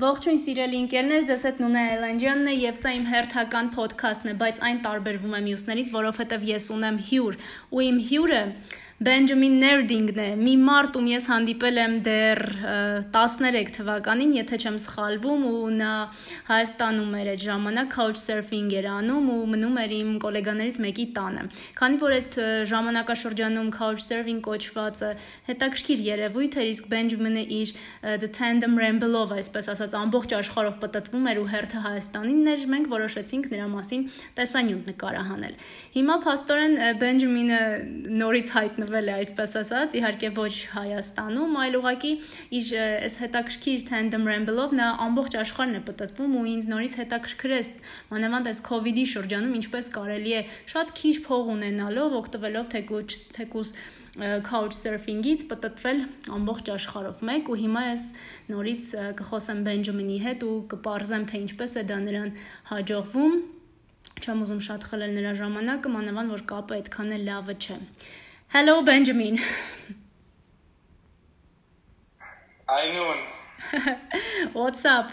Ողջույն սիրելի ընկերներ, ձեզ հետ Նունե Այլանդյանն է եւ սա իմ հերթական ոդքասթն է, բայց այն տարբերվում է մյուսներից, որովհետեւ ես ունեմ հյուր, ու իմ հյուրը Բենջամին Ներդինգն է։ Մի մարդ, ում ես հանդիպել եմ դեռ 13 թվականին, եթե չեմ սխալվում, ու նա Հայաստանում էր այդ ժամանակ couchsurfing էր անում ու մնում էր իմ գոլեգաներից մեկի տանը։ Քանի որ այդ ժամանակաշրջանում couchsurfing կոչվածը հետաքրքիր երևույթ էր, իսկ Բենջամինը իր The Tandem Ramble-ով, այսպես ասած, ամբողջ աշխարհով պատտվում էր ու հերթը Հայաստանին էր, մենք որոշեցինք նրա մասին տեսանյութ նկարահանել։ Հիմա փաստորեն Բենջամինը նորից հայտնվել հայտնվել է այսպես ասած, իհարկե ոչ Հայաստանում, այլ ուղղակի իր այս հետաքրքիր tandem ramble-ով նա ամբողջ աշխարհն է պատտվում ու ինձ նորից հետաքրքրեց մանավանդ այս COVID-ի շրջանում ինչպես կարելի է շատ քիչ փող ունենալով, օգտվելով թեկուզ թեկուզ couchsurfing-ից պատտվել ամբողջ աշխարհով մեկ ու հիմա ես նորից կխոսեմ Բենջամինի հետ ու կպարզեմ թե ինչպես է դա նրան հաջողվում չեմ ուզում շատ խլել նրա ժամանակը, մանավանդ որ կապը այդքան էլ լավը չէ։ Hello, Benjamin. Hi, Noon. What's up?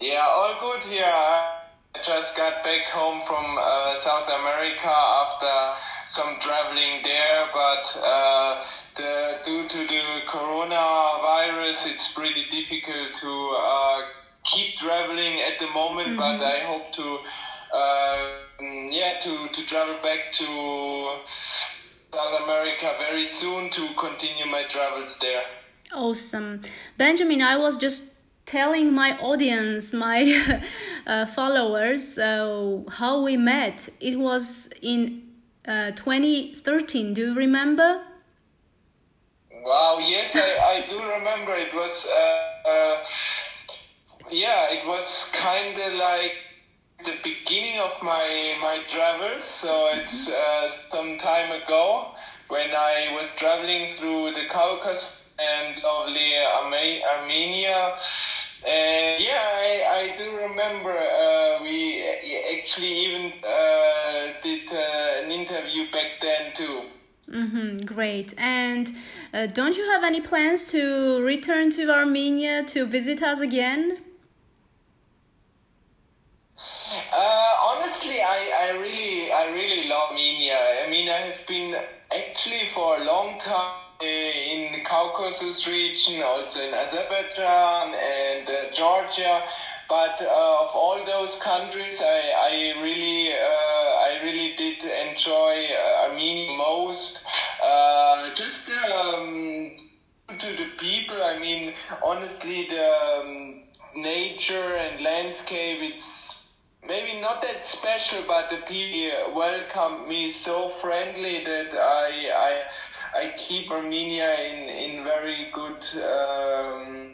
yeah, all good here. I just got back home from uh, South America after some traveling there, but uh, the, due to the coronavirus, it's pretty difficult to uh, keep traveling at the moment, mm-hmm. but I hope to uh, yeah, to, to travel back to South America very soon to continue my travels there. Awesome. Benjamin, I was just telling my audience, my uh, followers, uh, how we met. It was in uh, 2013. Do you remember? Wow, yes, I, I do remember. It was, uh, uh, yeah, it was kind of like the beginning of my my travels. So it's uh, some time ago when I was traveling through the Caucasus and lovely Armenia. And yeah, I, I do remember uh, we actually even uh, did uh, an interview back then too. Mm-hmm, great. And uh, don't you have any plans to return to Armenia to visit us again? Uh, honestly, I, really I really love Armenia. I mean, I have been actually for a long time in the Caucasus region, also in Azerbaijan and uh, Georgia. But uh, of all those countries, I, I really uh, I really did enjoy uh, Armenia most. Uh, just um, to the people, I mean, honestly, the um, nature and landscape, it's maybe not that special, but the people welcomed me so friendly that I I I keep Armenia in in very good um,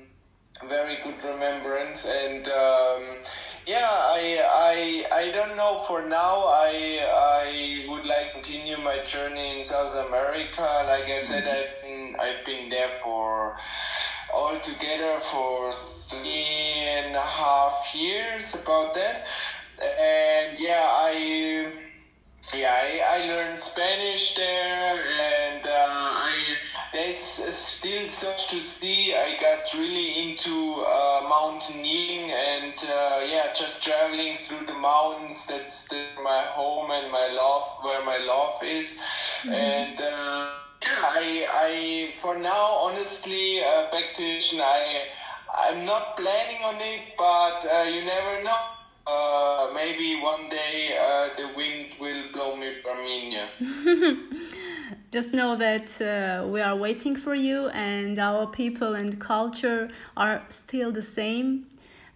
very good remembrance and. Um, yeah, I, I, I don't know. For now, I, I would like to continue my journey in South America. Like I said, I've been, I've been there for altogether for three and a half years, about that and yeah, I yeah I, I learned Spanish there, and uh, I there's still such to see. I got really into uh, mountaineering and uh, yeah, just traveling through the mountains. That's the, my home and my love, where my love is, mm-hmm. and. Uh, I, I, for now, honestly, uh, back to I, I'm not planning on it, but uh, you never know uh, maybe one day uh, the wind will blow me from Armenia. Just know that uh, we are waiting for you, and our people and culture are still the same,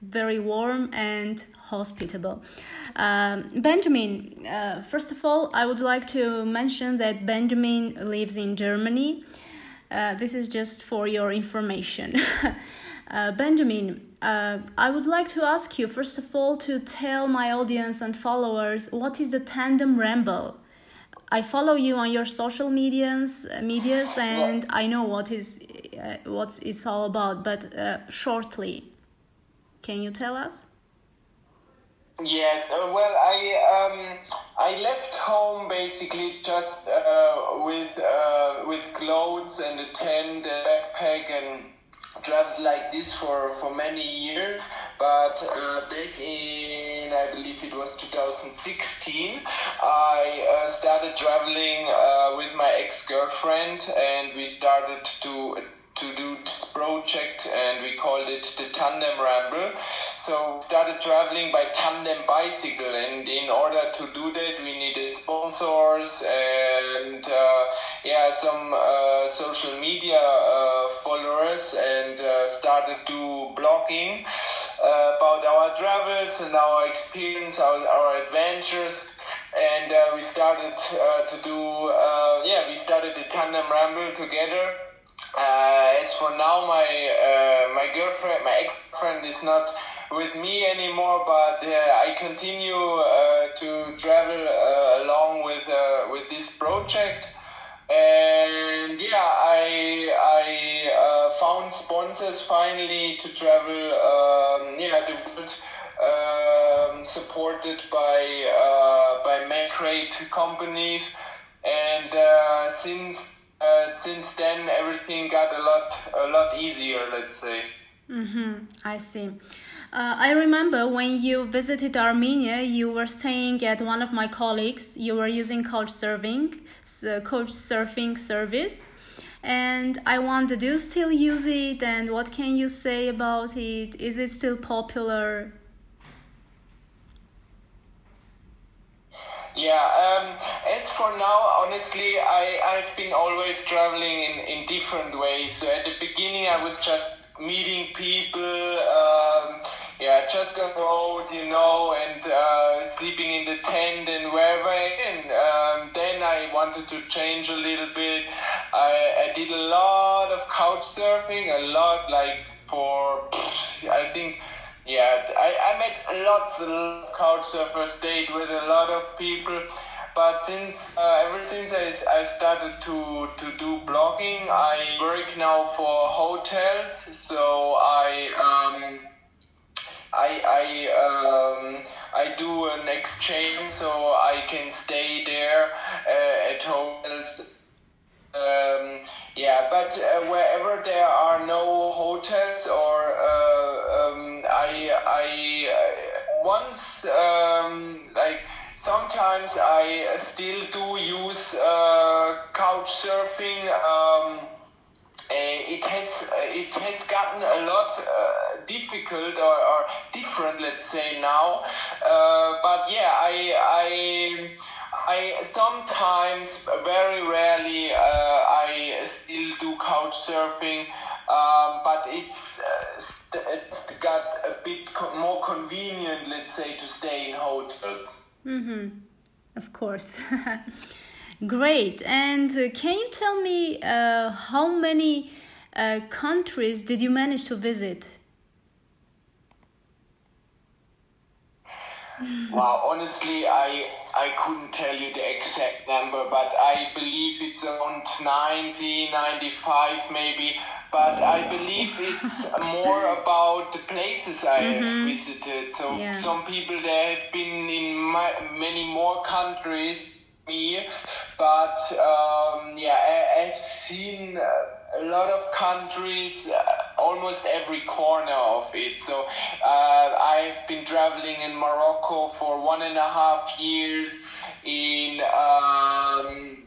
very warm and hospitable. Um, Benjamin, uh, first of all, I would like to mention that Benjamin lives in Germany. Uh, this is just for your information. Uh, Benjamin, uh, I would like to ask you, first of all, to tell my audience and followers what is the Tandem Ramble. I follow you on your social medias, uh, medias, and I know what is uh, what it's all about. But uh, shortly, can you tell us? Yes. Uh, well, I um, I left home basically just uh, with uh, with clothes and a tent and backpack and traveled like this for, for many years, but uh, back in, I believe it was 2016, I uh, started traveling uh, with my ex-girlfriend and we started to to do this project and we called it the Tandem Ramble. So started traveling by tandem bicycle and in order to do that we needed sponsors and uh, yeah some uh, social media uh, followers and uh, started to blogging uh, about our travels and our experience, our, our adventures and uh, we started to do yeah we started the Tandem Ramble together uh, as for now, my uh, my girlfriend, my ex-girlfriend is not with me anymore, but uh, I continue uh, to travel uh, along with uh, with this project. And yeah, I I found sponsors finally to travel. Um, yeah, the world um, supported by by great companies, and since uh, since then everything got a lot a lot easier let's say. Mm-hmm. I see uh, I remember when you visited Armenia, you were staying at one of my colleagues. You were using Couchsurfing, so Couchsurfing service, and I wondered, do you still use it? And what can you say about it? Is it still popular? Yeah, um, as for now, honestly, I, I've been always traveling in, in different ways. So at the beginning, I was just meeting people, um, yeah, just the road, you know, and uh, sleeping in the tent and wherever. And um, then I wanted to change a little bit. I, I did a lot of couch surfing, a lot, like for, I think, yeah, I, I met lots of couch surfers, stayed with a lot of people, but since uh, ever since I, I started to, to do blogging, I work now for hotels, so I um, I I um, I do an exchange, so I can stay there uh, at hotels. Um, yeah, but uh, wherever there are no hotels or uh, um, I I uh, once um, like sometimes I still do use uh, couch surfing. Um, uh, it has it has gotten a lot difficult or, or, different, let's say now. Uh, but yeah, I I I sometimes, very rarely, uh, I still do couch surfing, um, but it's, uh, it's got a bit co- more convenient, let's say, to stay in hotels. Mm-hmm. Of course. Great. And uh, can you tell me uh, how many uh, countries did you manage to visit? Wow, honestly, I I couldn't tell you the exact number, but I believe it's around 90, 95 maybe. But I believe it's more about the places I mm-hmm. have visited. So yeah. some people they have been in my, many more countries me, but um, yeah, I, have seen a lot of countries, uh, almost every corner of it. So uh, I've been traveling in Morocco for one and a half years, in um,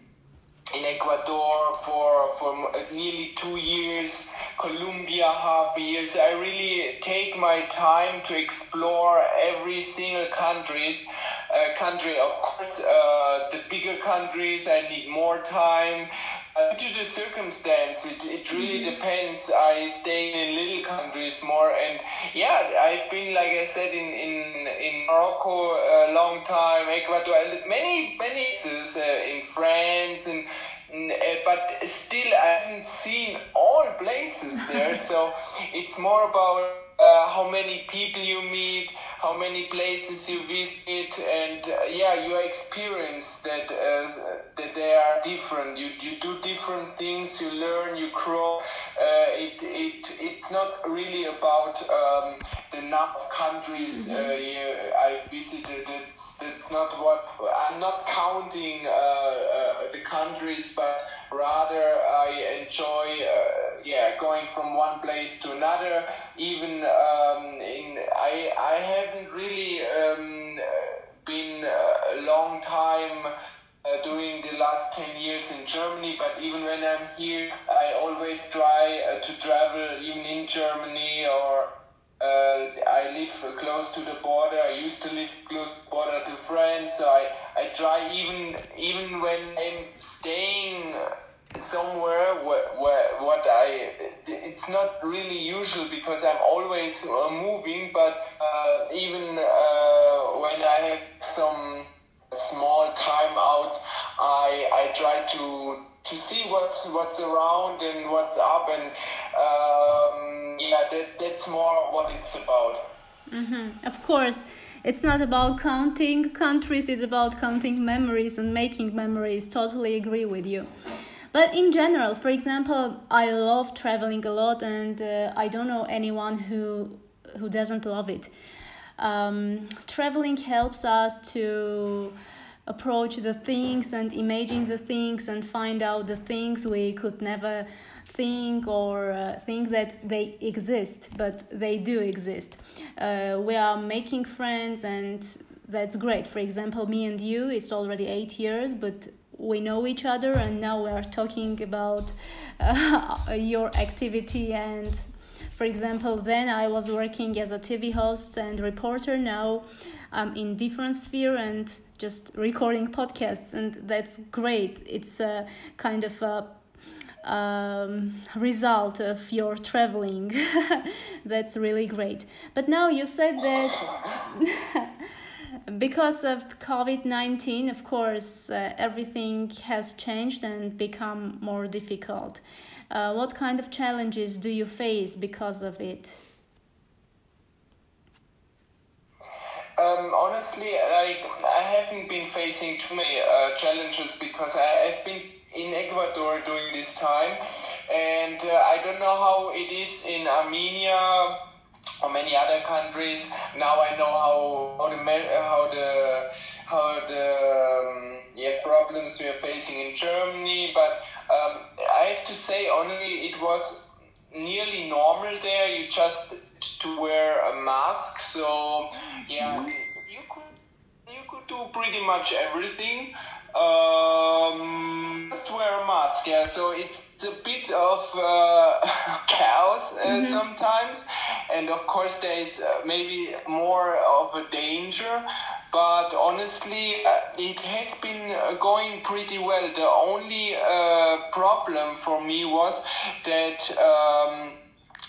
in Ecuador for for nearly two years, Colombia half a year. So I really take my time to explore every single countries uh, country. Of course, uh, the bigger countries, I need more time. Uh, due to the circumstance, it, it really mm-hmm. depends. I stay in little countries more, and yeah, I've been, like I said, in in, in Morocco a long time, Ecuador, many many places uh, in France, and uh, but still I haven't seen all places there. so it's more about uh, how many people you meet how many places you visit, and uh, yeah, your experience that uh, that they are different. You you do different things. You learn. You grow. Uh, it it it's not really about um, the number of countries mm-hmm. Uh, I visited. That's that's not what I'm not counting uh, uh, the countries, but rather I enjoy yeah, going from one place to another. Even um, in I I haven't really um, been a long time. Uh, during the last 10 years in Germany, but even when I'm here, I always try uh, to travel even in Germany or uh, I live close to the border. I used to live close to the border to France, so I, I try even even when I'm staying somewhere where, where what I it's not really usual because I'm always uh, moving, but uh, even uh, when I have some small time out, I I try to to see what's what's around and what's up and um, yeah that, that's more what it's about. Mm-hmm. of course it's not about counting. Countries it's about counting memories and making memories. Totally agree with you. But in general for example i love traveling a lot and uh, i don't know anyone who who doesn't love it. Um, traveling helps us to approach the things and imagine the things and find out the things we could never think or uh, think that they exist, but they do exist. Uh, we are making friends, and that's great. For example, me and you, it's already eight years, but we know each other, and now we are talking about uh, your activity. And for example, then I was working as a TV host and reporter. Now I'm in different sphere and just recording podcasts, and that's great. It's a kind of a um, result of your traveling. that's really great. But now you said that. because of COVID 19, of course, uh, everything has changed and become more difficult. Uh, what kind of challenges do you face because of it? Um, honestly, I, I haven't been facing too many uh, challenges because I, have been in Ecuador during this time, and uh, I don't know how it is in Armenia or many other countries. Now I know how how the how the how the um, yeah problems we are facing in Germany, but um, I have to say, only it was nearly normal there. You just to wear a mask. So yeah, you could you could do pretty much everything. Um, just wear a mask. Yeah, so it's a bit of uh, chaos uh, mm-hmm. sometimes, and of course there is uh, maybe more of a danger. But honestly, uh, it has been uh, going pretty well. The only uh, problem for me was that. Um,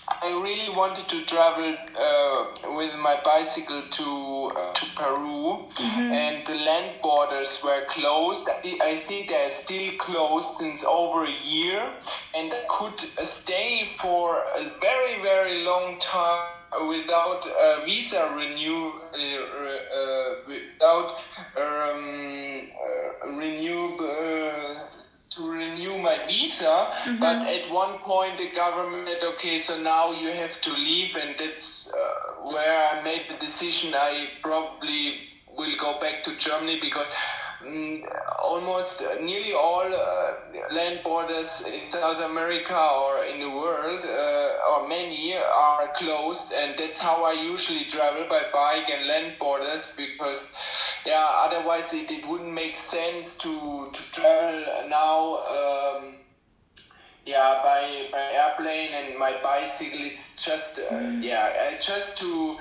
I really wanted to travel uh, with my bicycle to uh, to Peru, mm-hmm. and the land borders were closed. I think they are still closed since over a year, and I could stay for a very very long time without a visa renew uh, uh without um, uh, renew uh, to renew my visa, mm-hmm. but at one point the government said, okay, so now you have to leave, and that's uh, where I made the decision. I probably will go back to Germany because um, almost uh, nearly all uh, land borders in South America or in the world, uh, or many, are closed, and that's how I usually travel by bike and land borders because yeah, otherwise it, it wouldn't make sense to, to travel now, um, yeah, by, by airplane and my bicycle. It's just, uh, yeah, uh, just to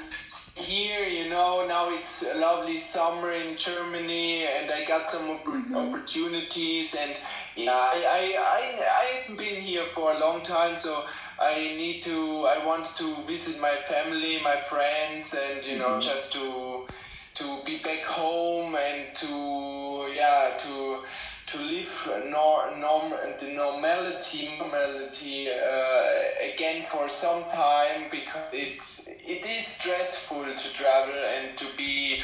here, you know, now it's a lovely summer in Germany and I got some mm-hmm. opportunities and yeah, I, I, I, I haven't been here for a long time, so I need to, I want to visit my family, my friends, and you know, mm-hmm. just to to be back home and to yeah to to live nor, norm the normality normality uh, again for some time because it it is stressful to travel and to be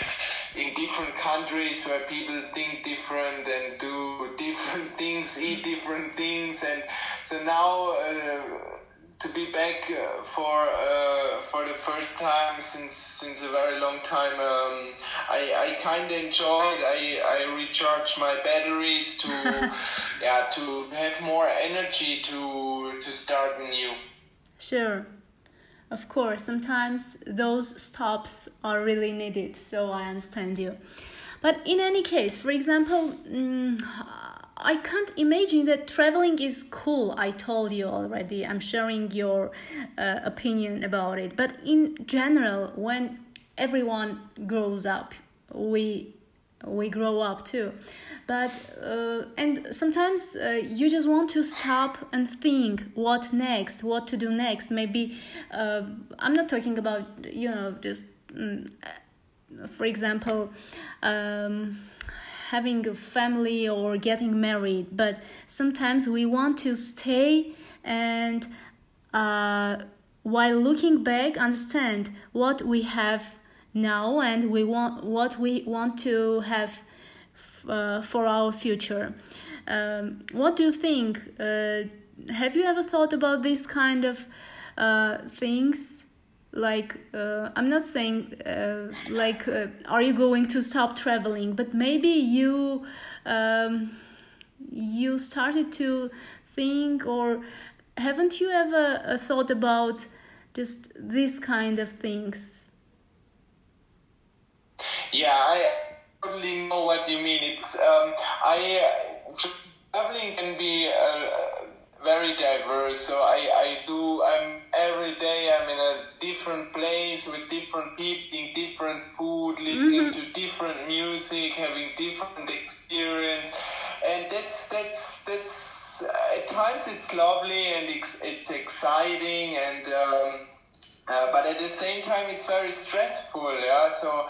in different countries where people think different and do different things, eat different things, and so now. Uh, to be back uh, for uh, for the first time since since a very long time. Um, I I kind of enjoyed. I I recharge my batteries to yeah to have more energy to to start new. Sure. Of course, sometimes those stops are really needed, so I understand you. But in any case, for example, mm, I can't imagine that traveling is cool. I told you already. I'm sharing your uh, opinion about it. But in general, when everyone grows up, we we grow up too but uh, and sometimes uh, you just want to stop and think what next what to do next maybe uh, i'm not talking about you know just mm, for example um, having a family or getting married but sometimes we want to stay and uh, while looking back understand what we have now and we want what we want to have uh, for our future. Um, what do you think? Uh, have you ever thought about this kind of uh, things? Like, uh, I'm not saying, uh, like, uh, are you going to stop traveling? But maybe you, um, you started to think, or haven't you ever thought about just this kind of things? Yeah, I totally know what you mean. It's um, I traveling can be uh, very diverse. So I I do I'm place with different people, eating different food, listening mm-hmm. to different music, having different experience, and that's that's that's at times it's lovely and it's, it's exciting and. Um, uh, but at the same time, it's very stressful. Yeah, so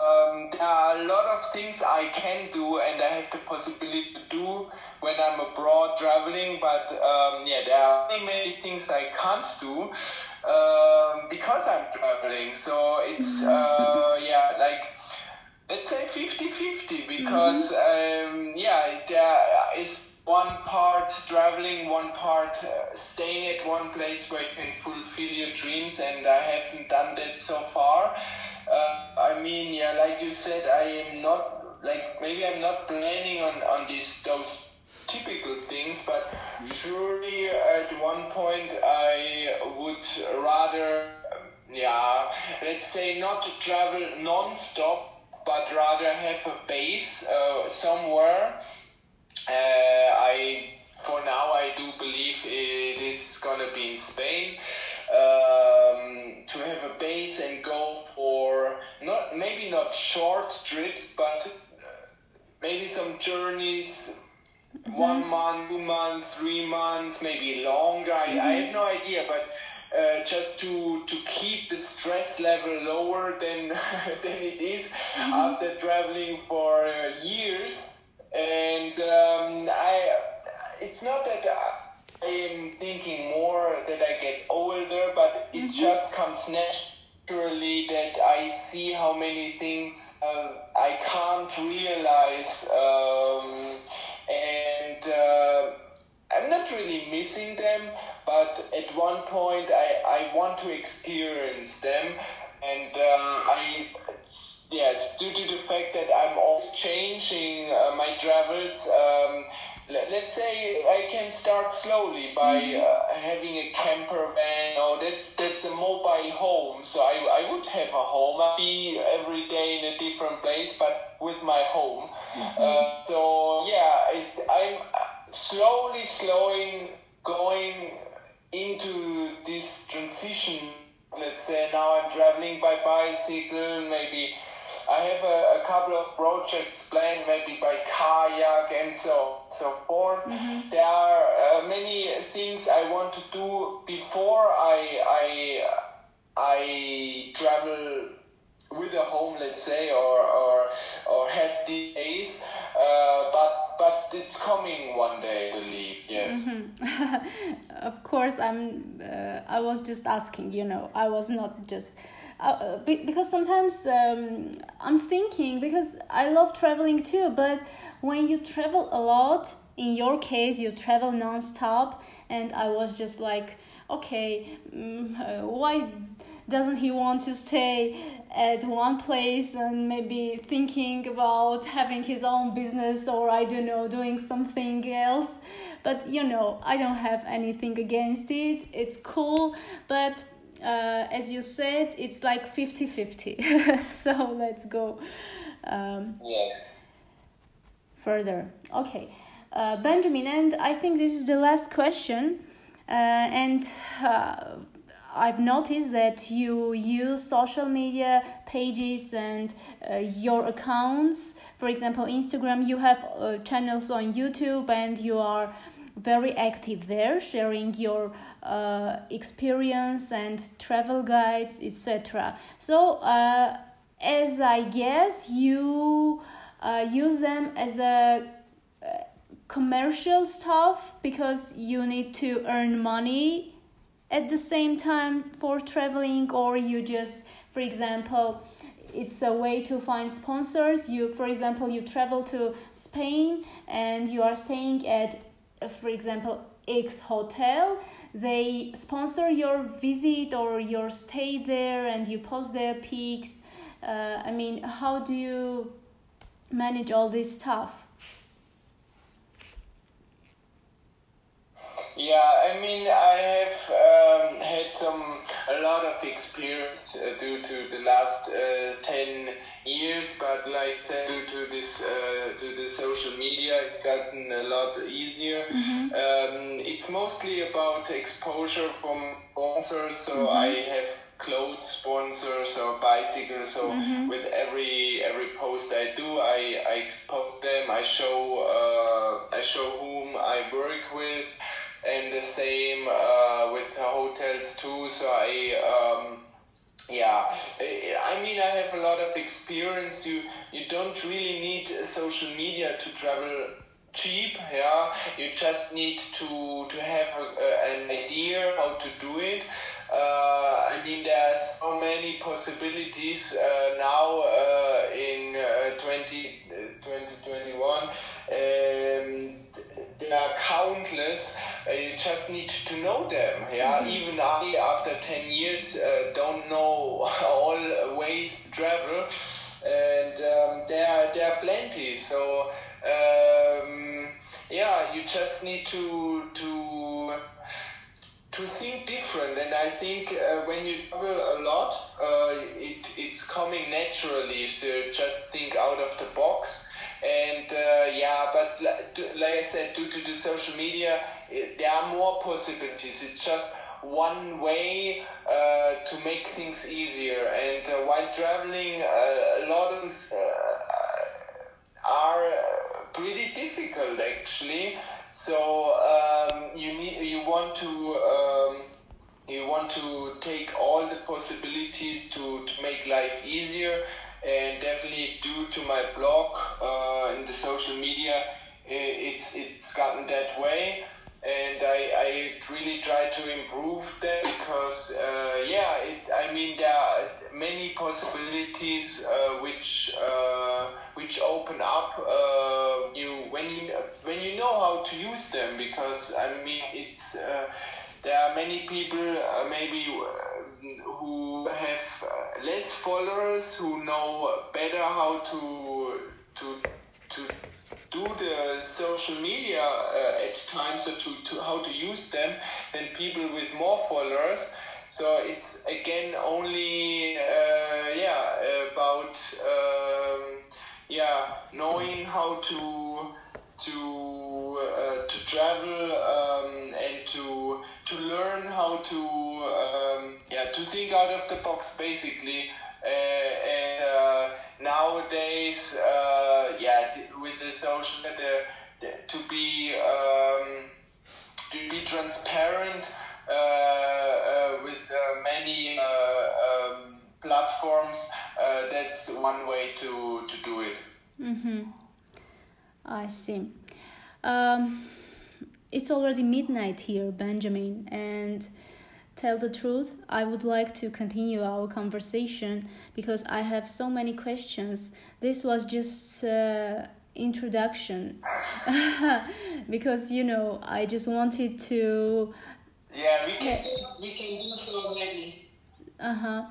um, there are a lot of things I can do and I have the possibility to do when I'm abroad traveling, but um, yeah, there are many, many things I can't do um, because I'm traveling. So it's, mm-hmm. uh, yeah, like, let's say 50-50 because, mm-hmm. um, yeah, there is one part traveling, one part uh, staying at one place where you can fulfill your dreams and I haven't done that so far. Uh, I mean, yeah, like you said, I am not like maybe I'm not planning on on these those typical things, but surely at one point I would rather, yeah, let's say not to travel non-stop, but rather have a base uh, somewhere. Uh, I for now I do believe it is gonna be in Spain. Um, to have a base and go for not maybe not short trips, but uh, maybe some journeys, mm-hmm. one month, two months, three months, maybe longer. Mm-hmm. I, I, have no idea, but. Uh, just to to keep the stress level lower than than it is mm-hmm. after traveling for uh, years, and um, I it's not that I am thinking more that I get older, but it mm-hmm. just comes naturally naturally that I see how many things uh, I can't realize, um, and uh, I'm not really missing them, but at one point I, I want to experience them, and um, I yes, due to the fact that I'm always changing uh, my travels. Um, let's say I can start slowly by mm-hmm. uh, having a camper van. Oh, that's that's a mobile home. So I, I would have a home. I'd be every day in a different place, but with my home. Mm-hmm. Uh, so yeah, it, I'm slowly, slowing, going into this transition. Let's say now I'm traveling by bicycle, maybe I have a, a, couple of projects planned, maybe by kayak and so so forth. Mm-hmm. There are uh, many things I want to do before I I I travel with a home, let's say, or or or have days. Uh, but but it's coming one day, I believe. Yes. Mm-hmm. of course, I'm. Uh, I was just asking. You know, I was not just uh, because sometimes um, I'm thinking because I love traveling too, but when you travel a lot, in your case, you travel non-stop, and I was just like, okay, uh, why doesn't he want to stay at one place and maybe thinking about having his own business or I don't know doing something else. But you know I don't have anything against it. It's cool. But uh, as you said it's like 50-50 so let's go um, yes. further. Okay. Uh, Benjamin and I think this is the last question. Uh, and uh, I've noticed that you use social media pages and uh, your accounts. For example, Instagram, you have uh, channels on YouTube and you are very active there, sharing your uh, experience and travel guides, etc. So, uh, as I guess, you uh, use them as a uh, commercial stuff because you need to earn money at the same time for traveling or you just for example it's a way to find sponsors. You for example you travel to spain and you are staying at for example x hotel. They sponsor your visit or your stay there and you post their pics. Uh, i mean how do you manage all this stuff Yeah, I mean, I have um, had some a lot of experience uh, due to the last uh, ten years, but like said, due to this uh, to the social media, it's gotten a lot easier. mm-hmm. Um, it's mostly about exposure from sponsors, so Mhm. I have clothes sponsors or bicycles. So Mhm. with every every post I do, I, I expose them. I show uh, I show whom I work with, and the same uh, with the hotels too. So I um, yeah, I mean I have a lot of experience. You you don't really need social media to travel cheap. Yeah, you just need to to have a, an idea how to do it. Uh, I mean, there are so many possibilities uh, now uh, in uh, 20, uh, 2021. Um, they are countless. Uh, you just need to know them. Yeah, even I, after 10 years, uh, don't know all ways to travel, and um, there are there are plenty. So um, yeah, you just need to to to think different and i think uh, when you travel a lot uh, it, it's coming naturally so just think out of the box and uh, yeah but li- to- like i said due to the social media there are more possibilities. It's just one way uh, to make things easier. And uh, while traveling uh, a lot of uh, are pretty difficult actually. So um, you need you want to um, you want to take all the possibilities to, to make life easier. And definitely due to my blog uh, in the social media it's it's gotten that way and I, I really try to improve that because uh, yeah it, I mean there are many possibilities uh, which uh, which open up uh, you when you when you know how to use them because I mean it's uh, there are many people uh, maybe uh, who have uh, less followers who know better how to to to do the social media uh, at times or to, to how to use them than people with more followers. So it's again only uh, yeah about um, yeah knowing how to to uh, to travel um, and to to learn how to um, yeah to think out of the box basically. Uh, and uh, nowadays, the social, the, the, to be um, to be transparent uh, uh, with uh, many uh, um, platforms. Uh, that's one way to to do it. Mm-hmm. I see. Um, it's already midnight here, Benjamin, and tell the truth, I would like to continue our conversation because I have so many questions. This was just uh, introduction because you know I just wanted to Yeah, we can we can do so many. Uh-huh.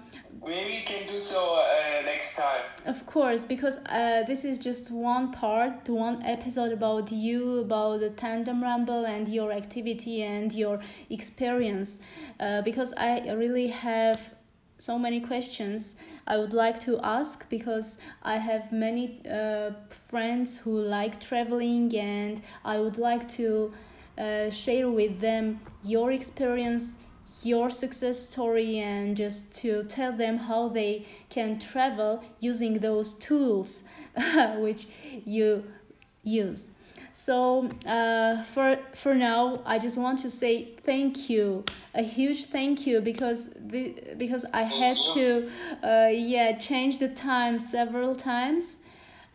Maybe we can do so uh, next time. Of course, because uh, this is just one part, one episode about you, about the tandem ramble and your activity and your experience. Uh, because I really have so many questions I would like to ask because I have many uh, friends who like traveling and I would like to uh, share with them your experience your success story and just to tell them how they can travel using those tools which you use so uh, for for now i just want to say thank you. A huge thank you because the, because i had to uh, yeah change the time several times.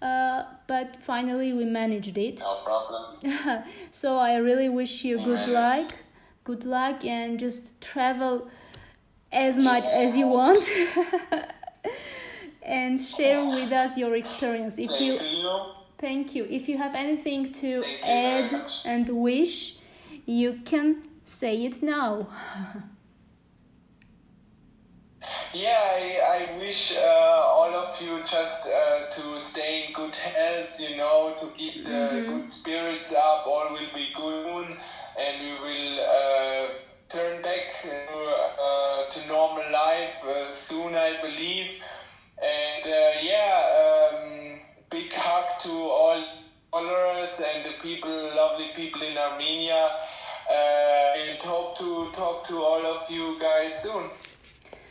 Uh, but finally we managed it. No problem. so i really wish you good luck. Good luck and just travel as much as you want. And share with us your experience. If you. Thank you if you have anything to add and wish you can say it now Yeah, I, I wish uh, all of you just uh, to stay in good health, you know, to keep the good spirits up. All will be good, and we will uh, turn back to, uh, to normal life uh, soon, I believe. And uh, yeah, to all followers and the people, lovely people in Armenia. Uh, and hope to talk to all of you guys soon.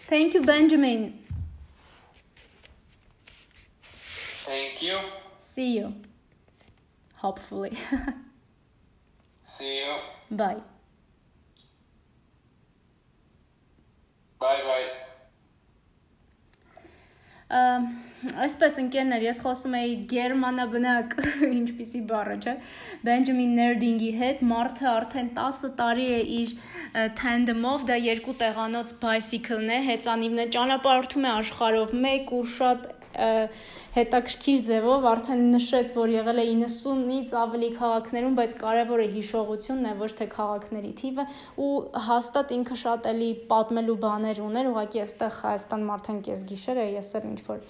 thank you benjamin Thank you. see you hopefully See you. bye Bye bye. Այսպես ընկերներ, ես խոսում էի գերմանաբնակ, ինչպիսի բառը, չէ, Բենջամին Ներդինգի հետ, մարդը արդեն 10 տարի է իր թանդեմով, դա երկու տեղանոց bicycle-ն է, հեծանիվն է, ճանապարհորդում է աշխարհով մեկ ու շատ հետաքրքիր ձևով արդեն նշեց, որ եղել է 90-ից ավելի քաղաքներում, բայց կարևորը հիշողությունն է, ոչ թե քաղաքների թիվը ու հաստատ ինքը շատ էլի պատմելու բաներ ուներ, ուղղակի այստեղ Հայաստան մարդեն կես գիշերը ես էլ ինչ որ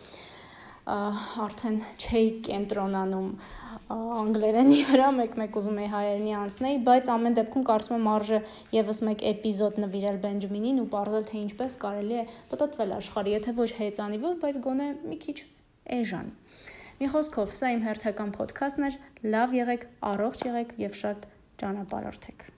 արդեն չէի կենտրոնանում անգլերենի վրա մեկ-մեկ ուզում էի հայերենի անցնել, բայց ամեն դեպքում կարծում եմ արժե եւս մեկ էպիզոդ նվիրել Բենջամինին ու ողջել թե ինչպես կարելի է պատտվել աշխարհի, եթե ոչ հեծանիվով, բայց գոնե մի քիչ էժան։ Մի խոսքով, սա իմ հերթական ոդքասթն էր։ Լավ եղեք, առողջ եղեք եւ շատ ճանապարհորդեք։